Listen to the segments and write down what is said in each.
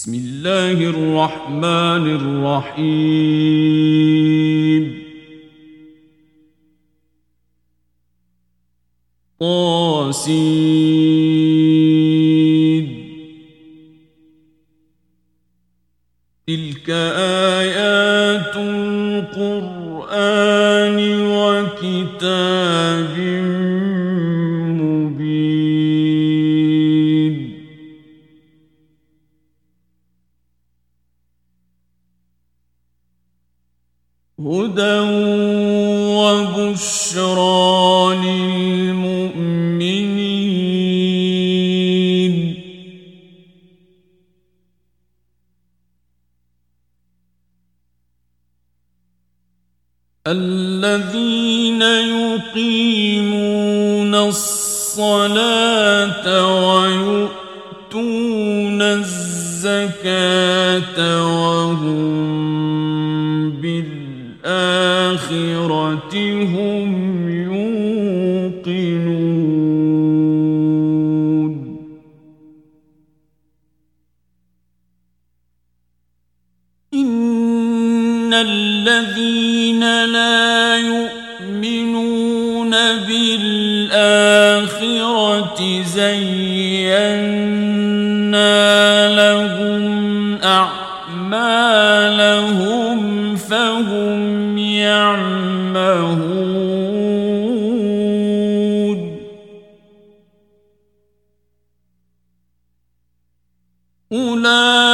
بسم الله الرحمن الرحيم. طاسين. Una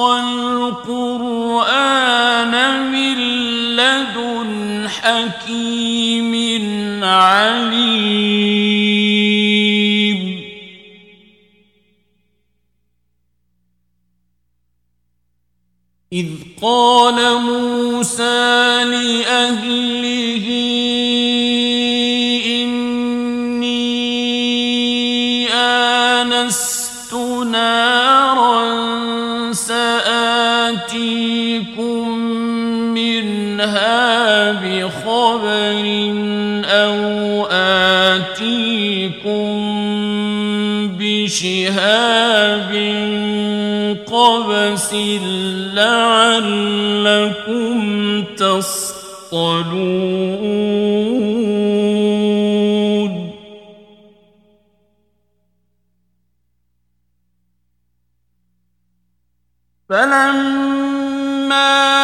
القرآن من لدن حكيم عليم. إذ قال موسى لأهله شهاب قبس لعلكم تصطلون. فلما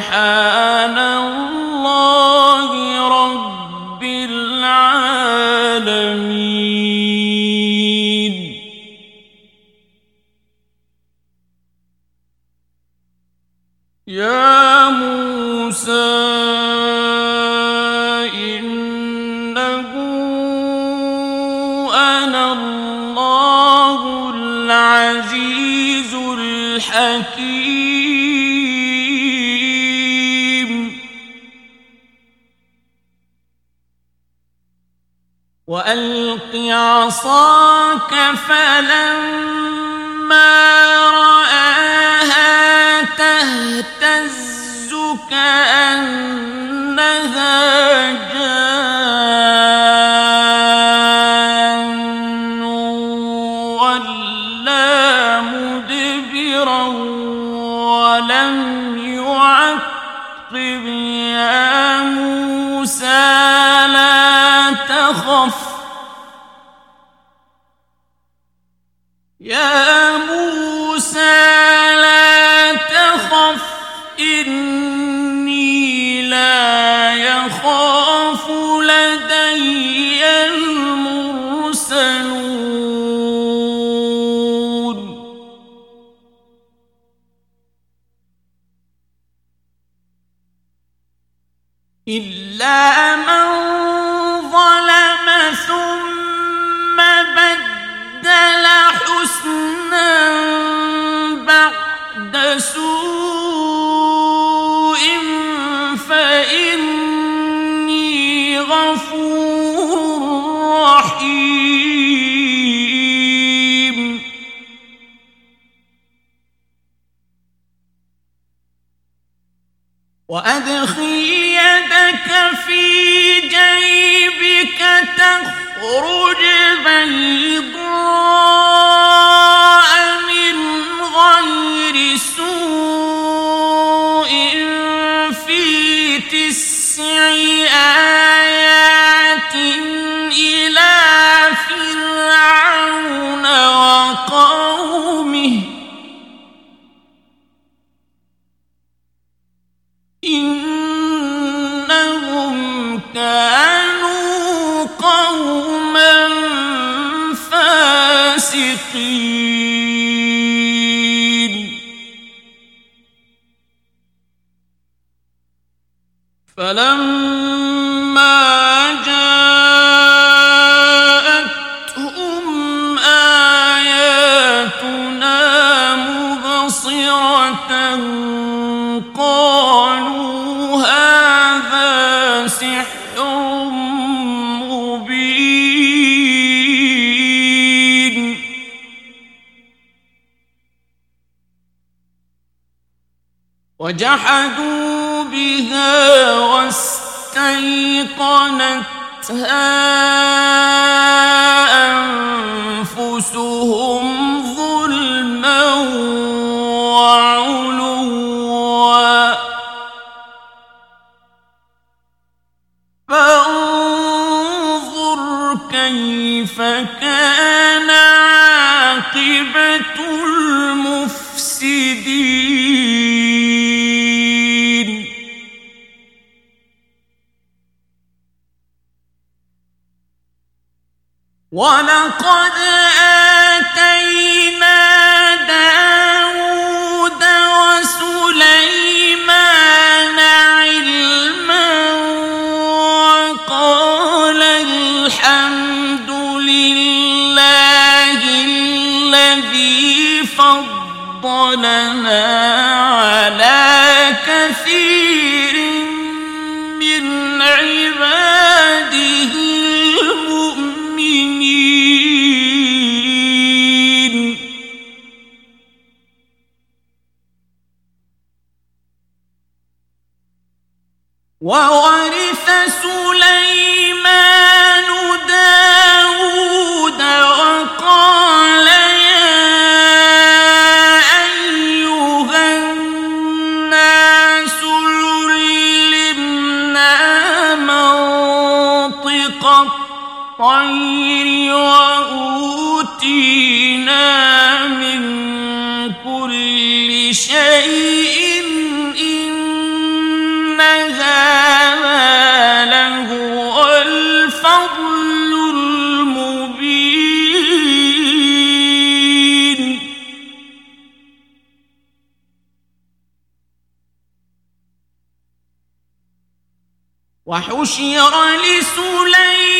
وحامٍ إلا من ظلم ثم بدل حسنا بعد سوء فإني غفور رحيم. وأدخل يدك في جيبك تخرج بيضاء. وجحدوا بها واستيقنتها أنفسهم ظلما وعلوا. فانظر كيف كان عاقبة ولقد آتينا داود وسليمان علما وقال الحمد لله الذي فضلنا الطير وأوتينا من كل شيء وحشر لسليمان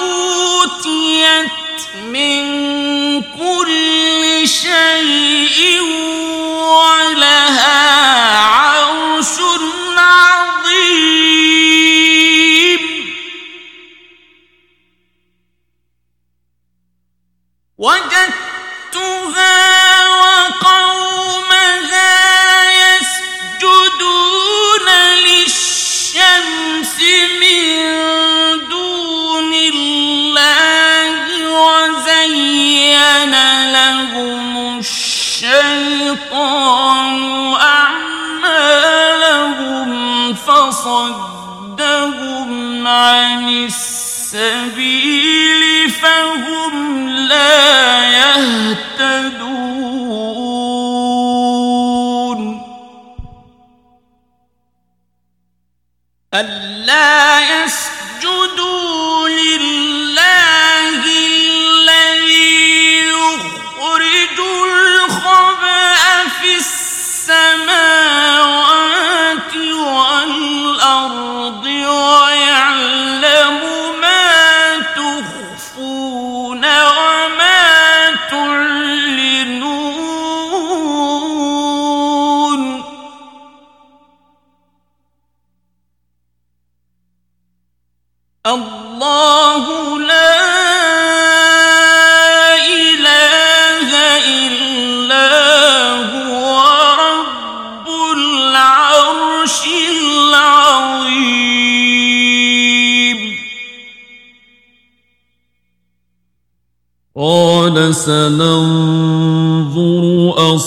أوتيت من الشيطان أعمالهم فصدهم عن السبيل فهم لا يهتدون. ألا يسجدوا لله في السماء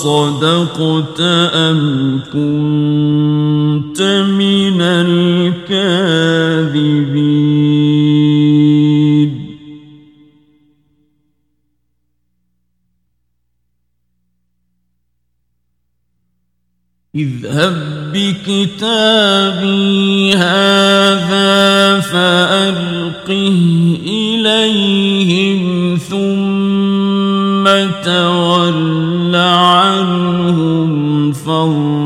صدقت أم كنت من الكاذبين؟ اذهب بكتابي هذا فألقه إليهم ثم توقف عنهم فانظر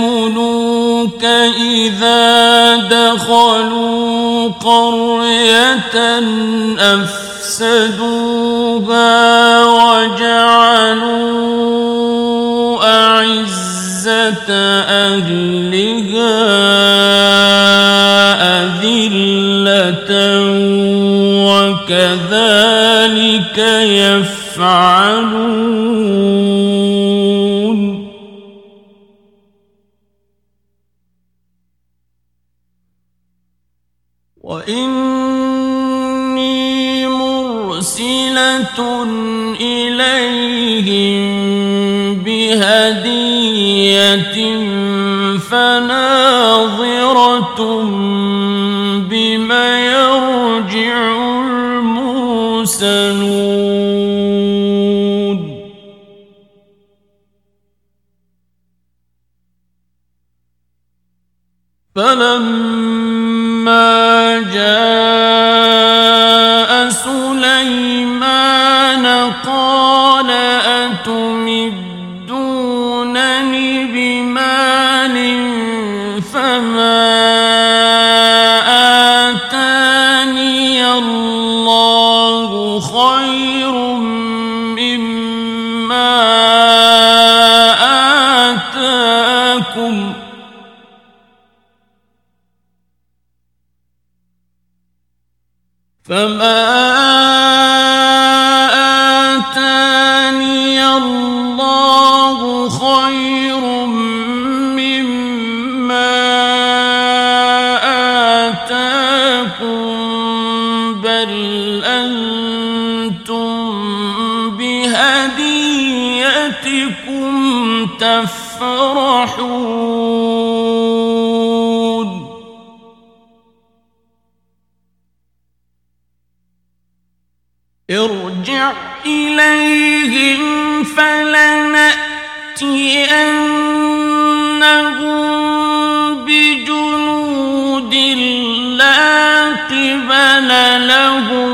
الملوك إذا دخلوا قرية أفسدوها وجعلوا أعزة أهلها أذلة وكذلك يفعلون فناظرة بما يرجع المرسلون. فلما عليهم فلنأتينهم بجنود لا قبل لهم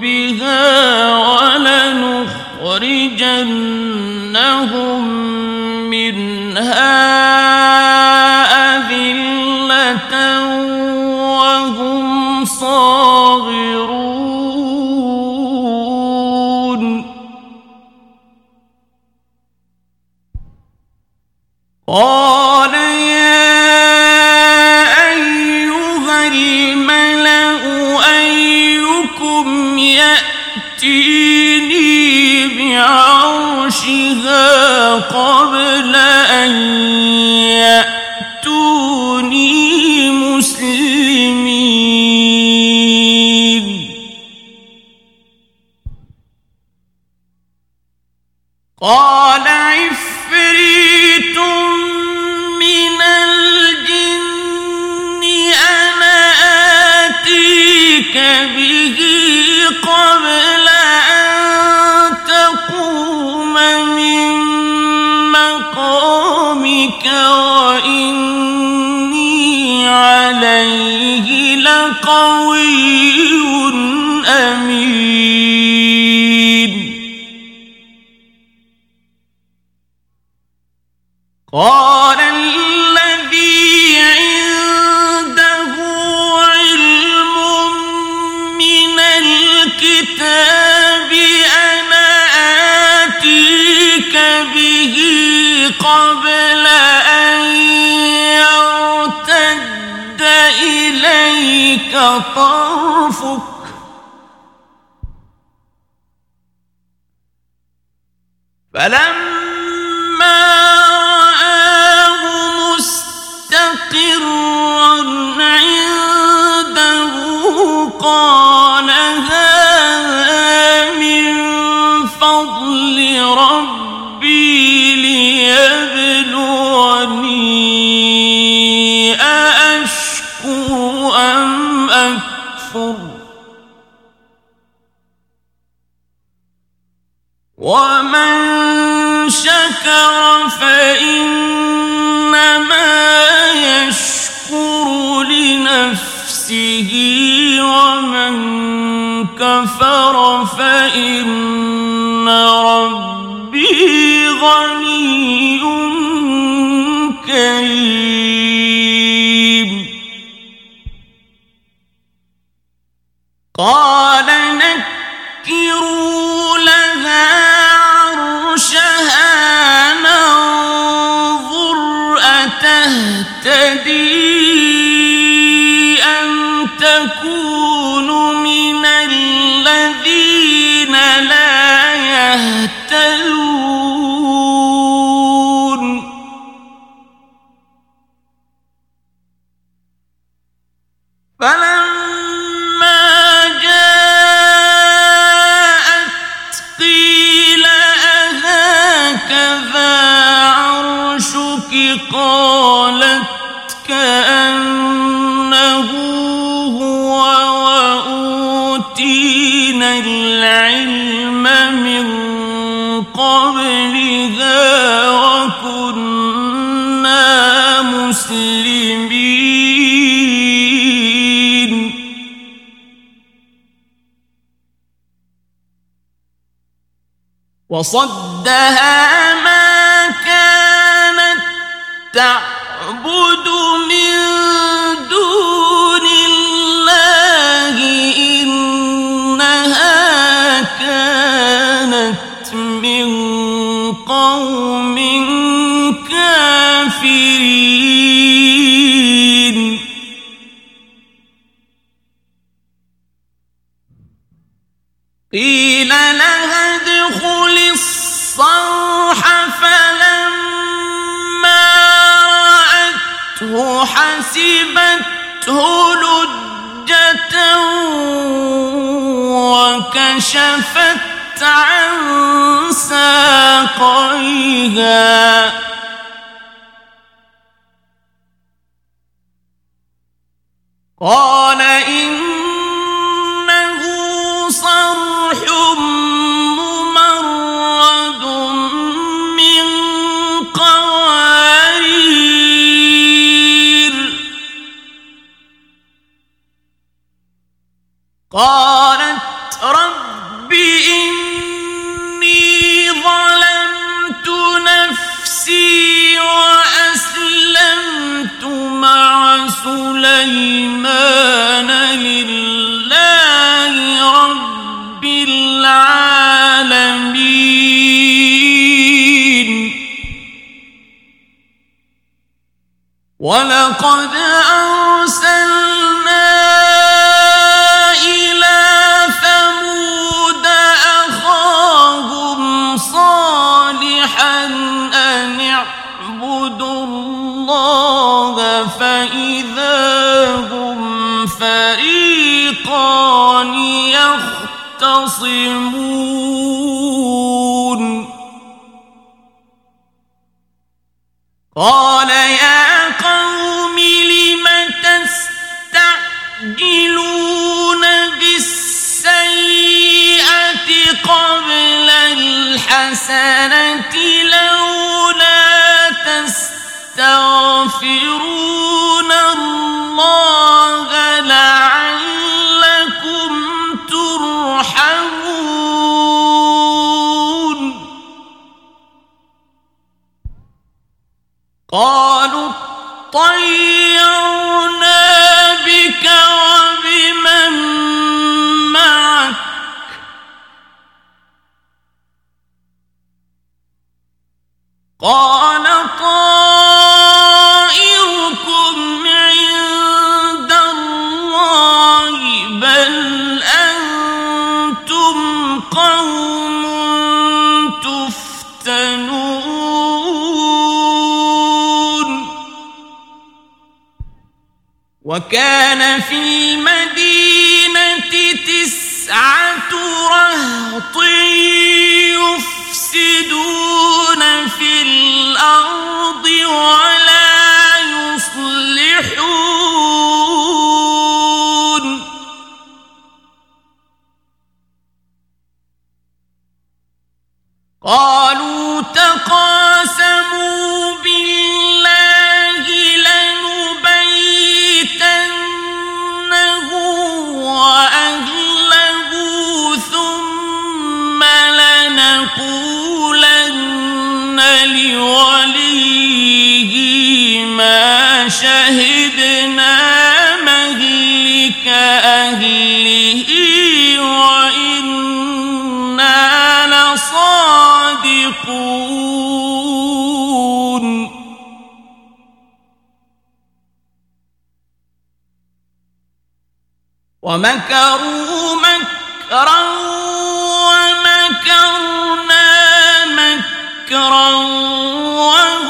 بها ولنخرجن قال يا أيها الملأ أيكم يأتيني بعرشها قبل أن إليك طرفك. فلما ومن شكر فإنما يشكر لنفسه ومن كفر فإن ربي غني كريم وصدها ما كانت تعمل. حسبته لجة وكشفت عن ساقيها. قال إن قالت رب إني ظلمت نفسي وأسلمت مع سليمان لله رب العالمين. ولقد أرسلت يختصمون قال يا قوم لم تستعجلون بالسيئة قبل الحسنة ما شهدنا مهلك أهله وإنا لصادقون. ومكروا مكرا ومكرنا مكرا وهو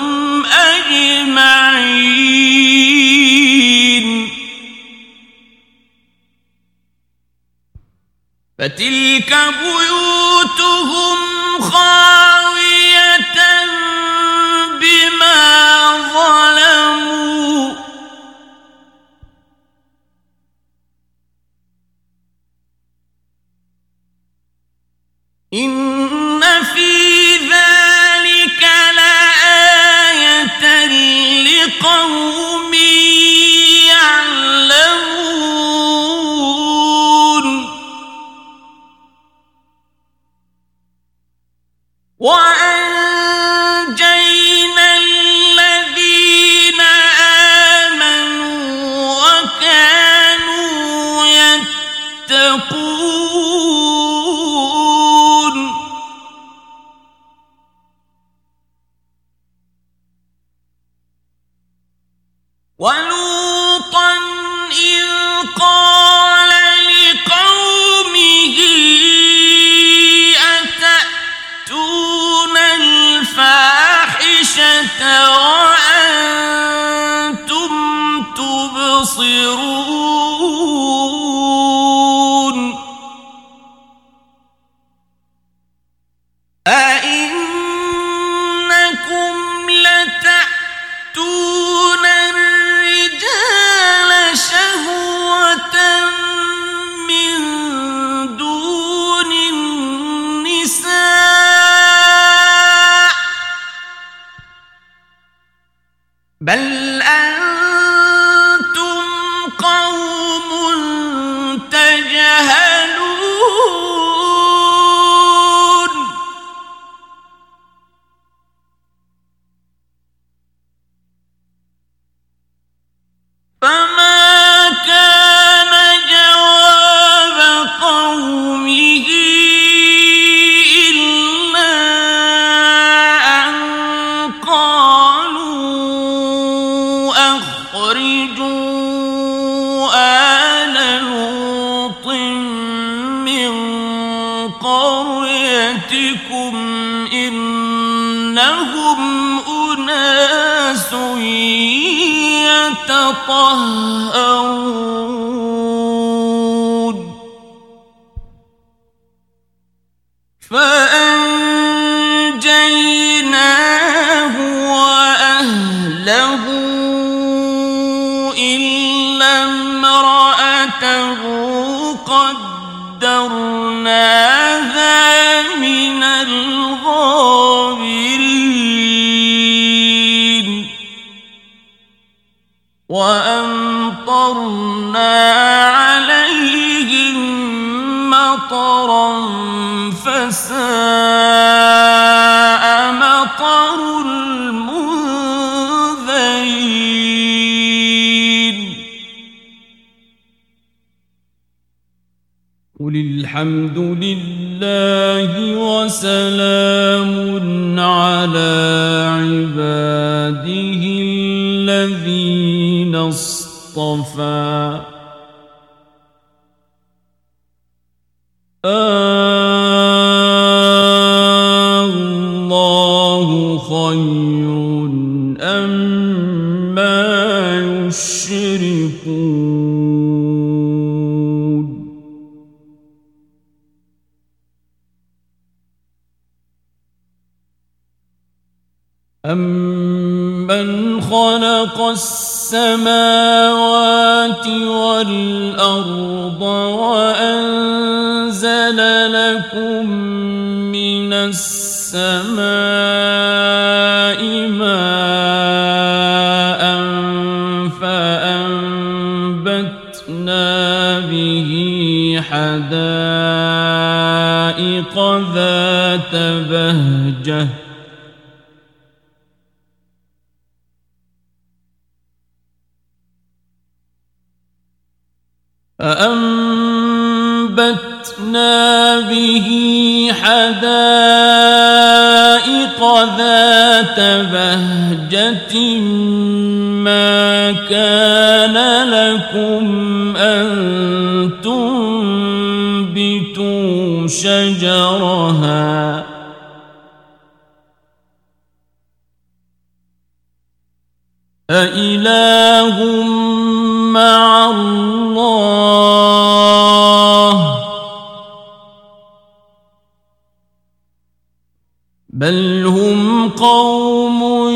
فتلك بيوتهم خاوية بما ظلموا. إن في ذلك لآية لقوم قريتكم إنهم أناس يتطهرون. فأنجيناه وأهله وأمطرنا عليهم مطرا فساء مطر المنذرين. قل الحمد لله وسلام على عباده اصطفى الله خير أما يشركون. أمن خلق السماوات والأرض وأنزل لكم من السماء ماء فأنبتنا به حدائق ذات بهجة فأنبتنا به حدائق ذات بهجة ما كان لكم أن تنبتوا شجرها. أإله قوم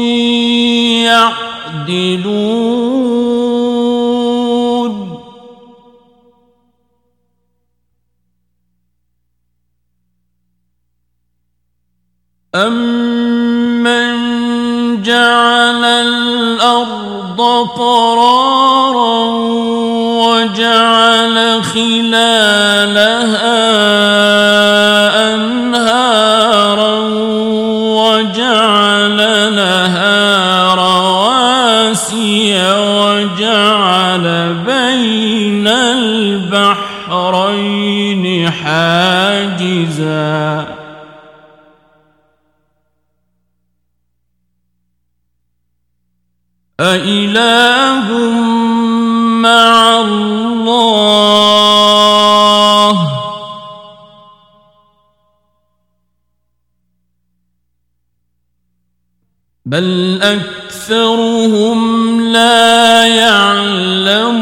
يعدلون وجعل لها رواسي وجعل بين البحرين حاجزاً. أإله مع الله بل أكثرهم لا يعلمون.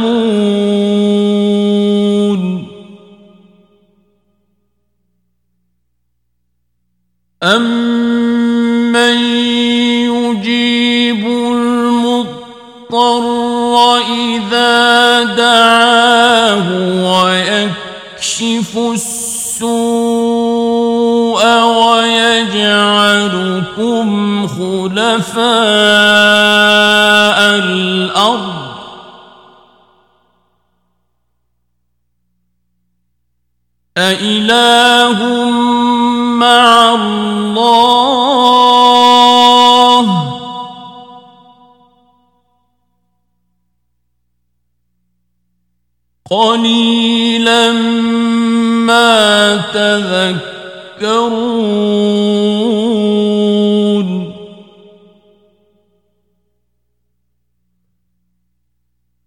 أمن يجيب المضطر إذا دعاه ويكشف السوء خلفاء الأرض. أإله مع الله. قليلا ما تذكرون.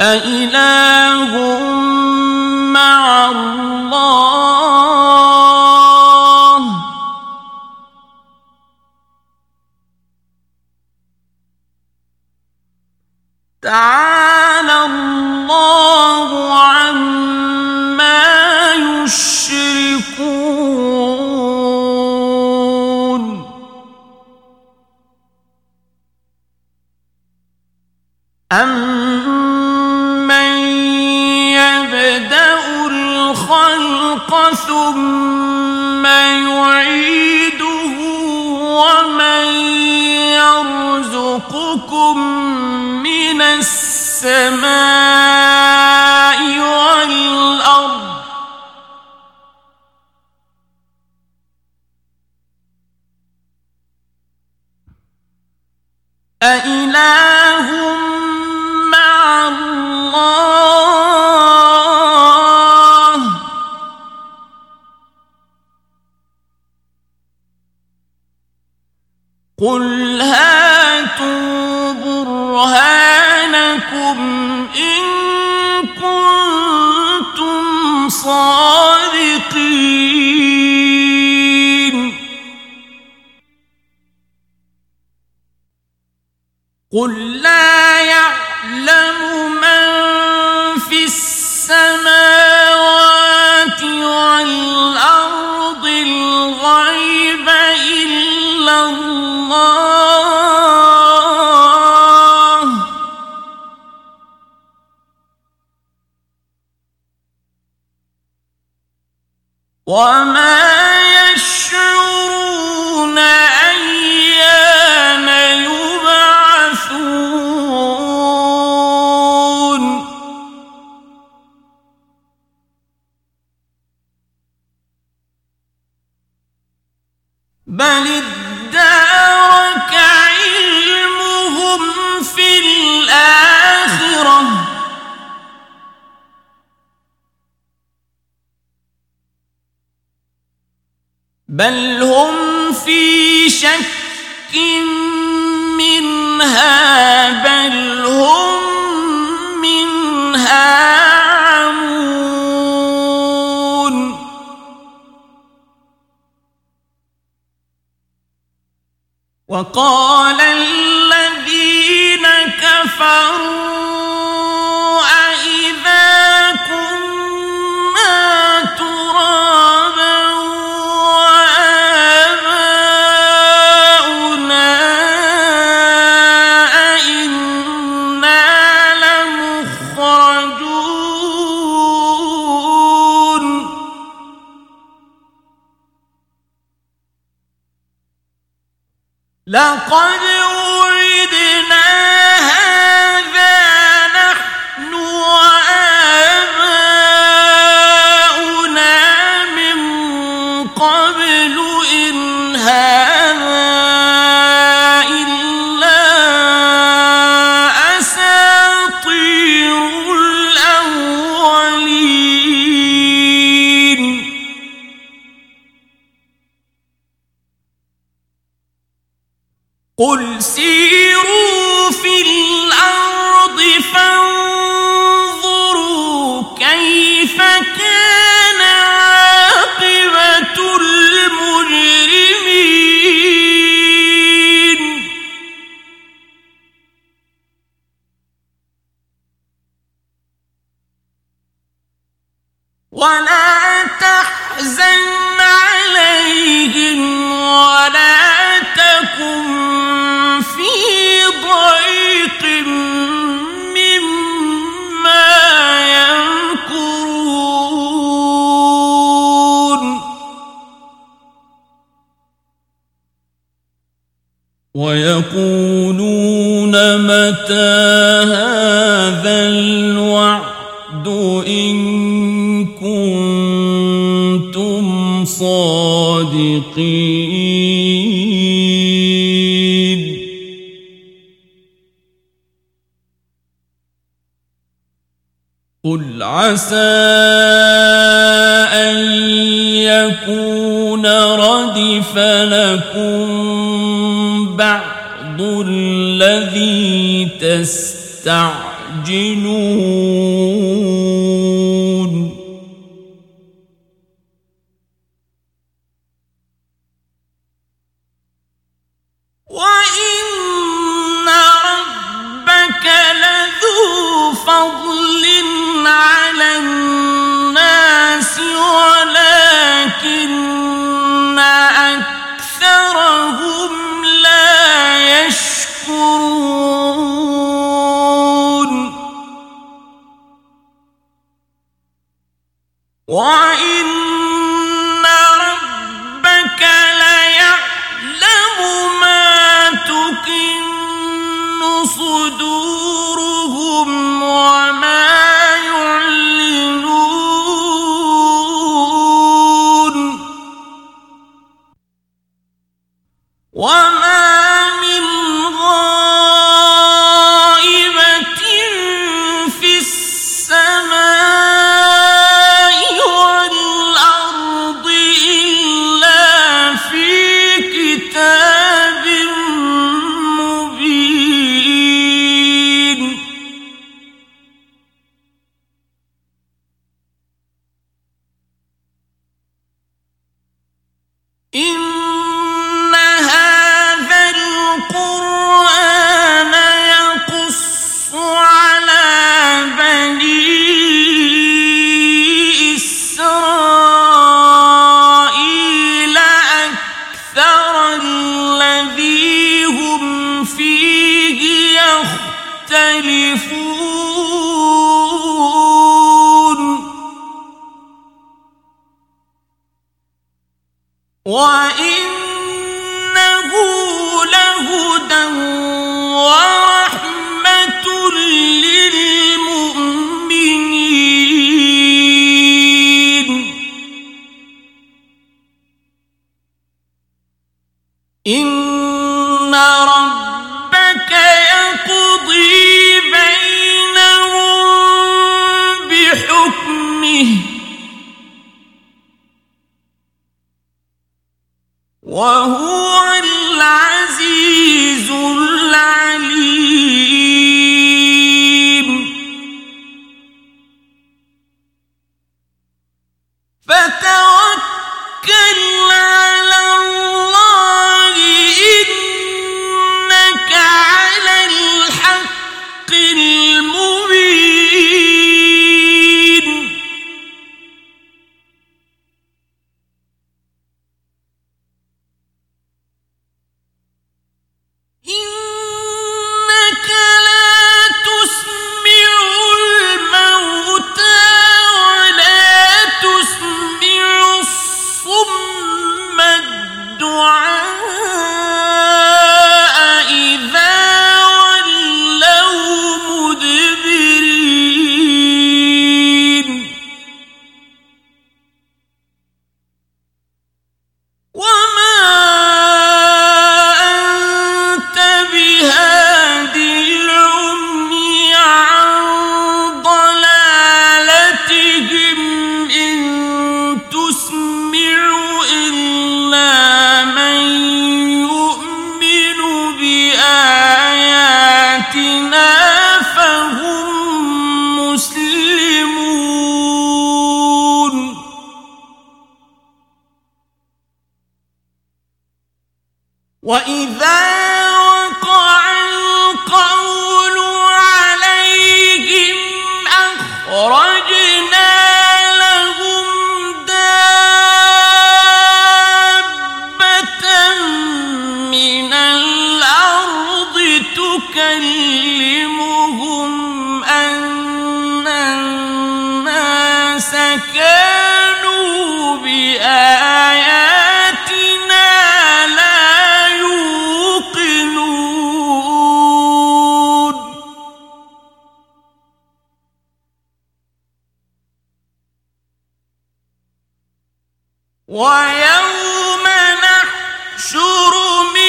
أإله مع الله؟ تعالى الله ثم يعيده ومن يرزقكم من السماء والأرض أإله مع الله قل هاتوا برهانكم إن كنتم صادقين قل لا يعلم وما لقد وعدنا صادقين. قل عسى ان يكون ردف لكم بعض الذي تستعجلون. ويوم نحشر من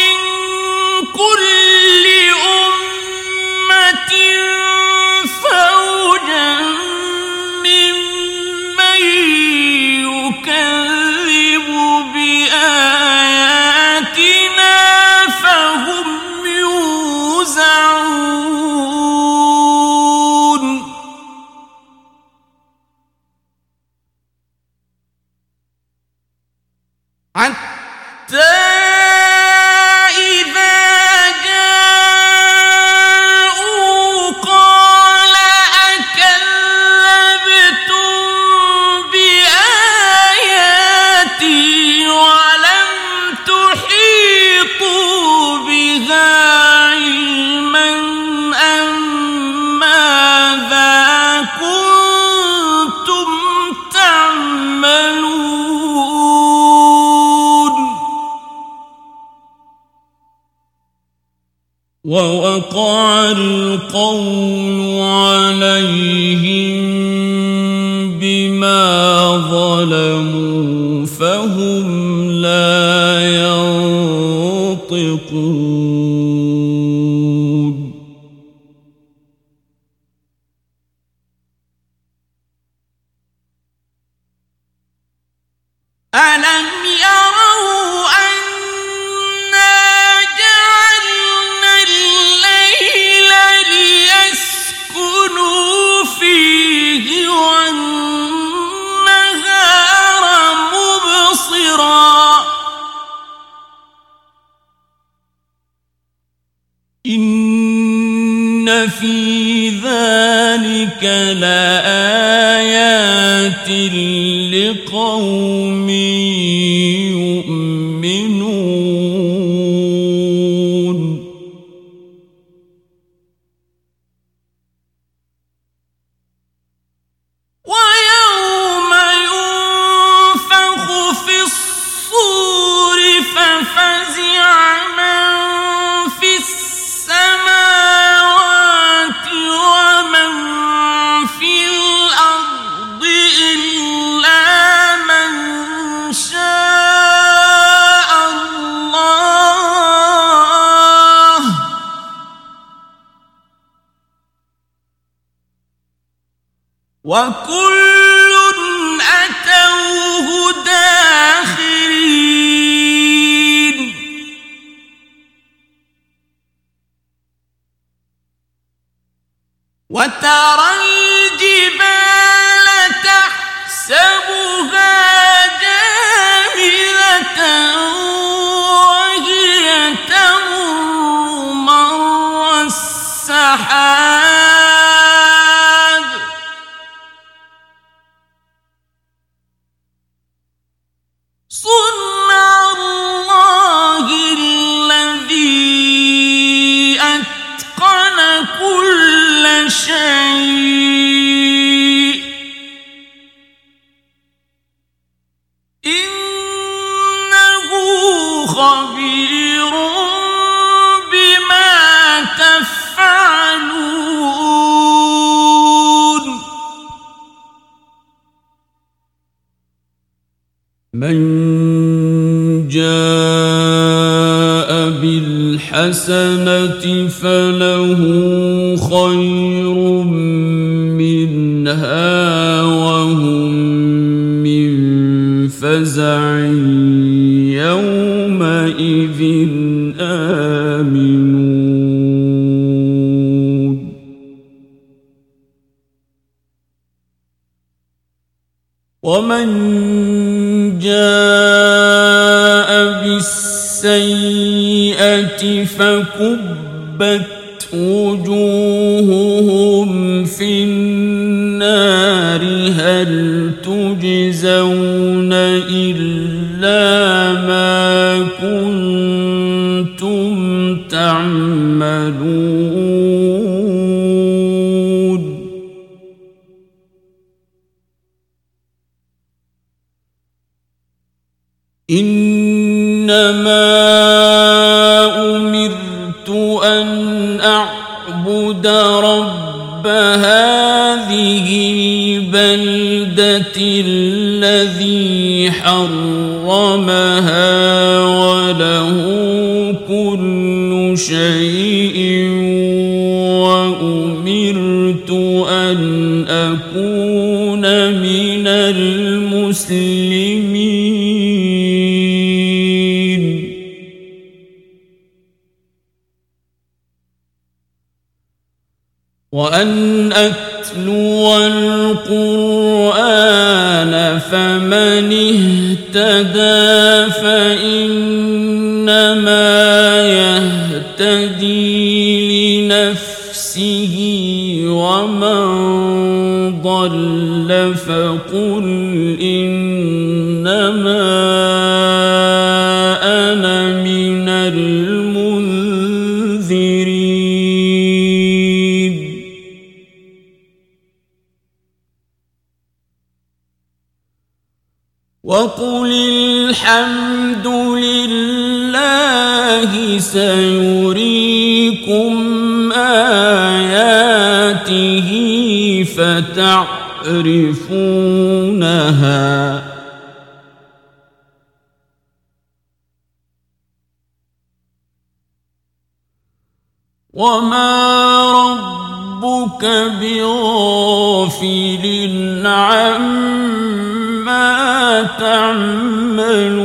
ووقع القول عليهم مبصرا إن في ذلك لآيات لقوم من جاء بالحسنة فله خير منها وهم من فزع يومئذ آمنون. ومن فكبت وجوههم في النار. هل تجزون إلا ما كنتم تعملون؟ إنما رب هذه البلدة الذي حرمها وله كل شيء. وأن أتلو القرآن فمن اهتدى فإنما يهتدي لنفسه ومن ضل فقل إنما وقل الحمد لله سيريكم آياته فتعرفونها. وما ربك بغافل عما تعملون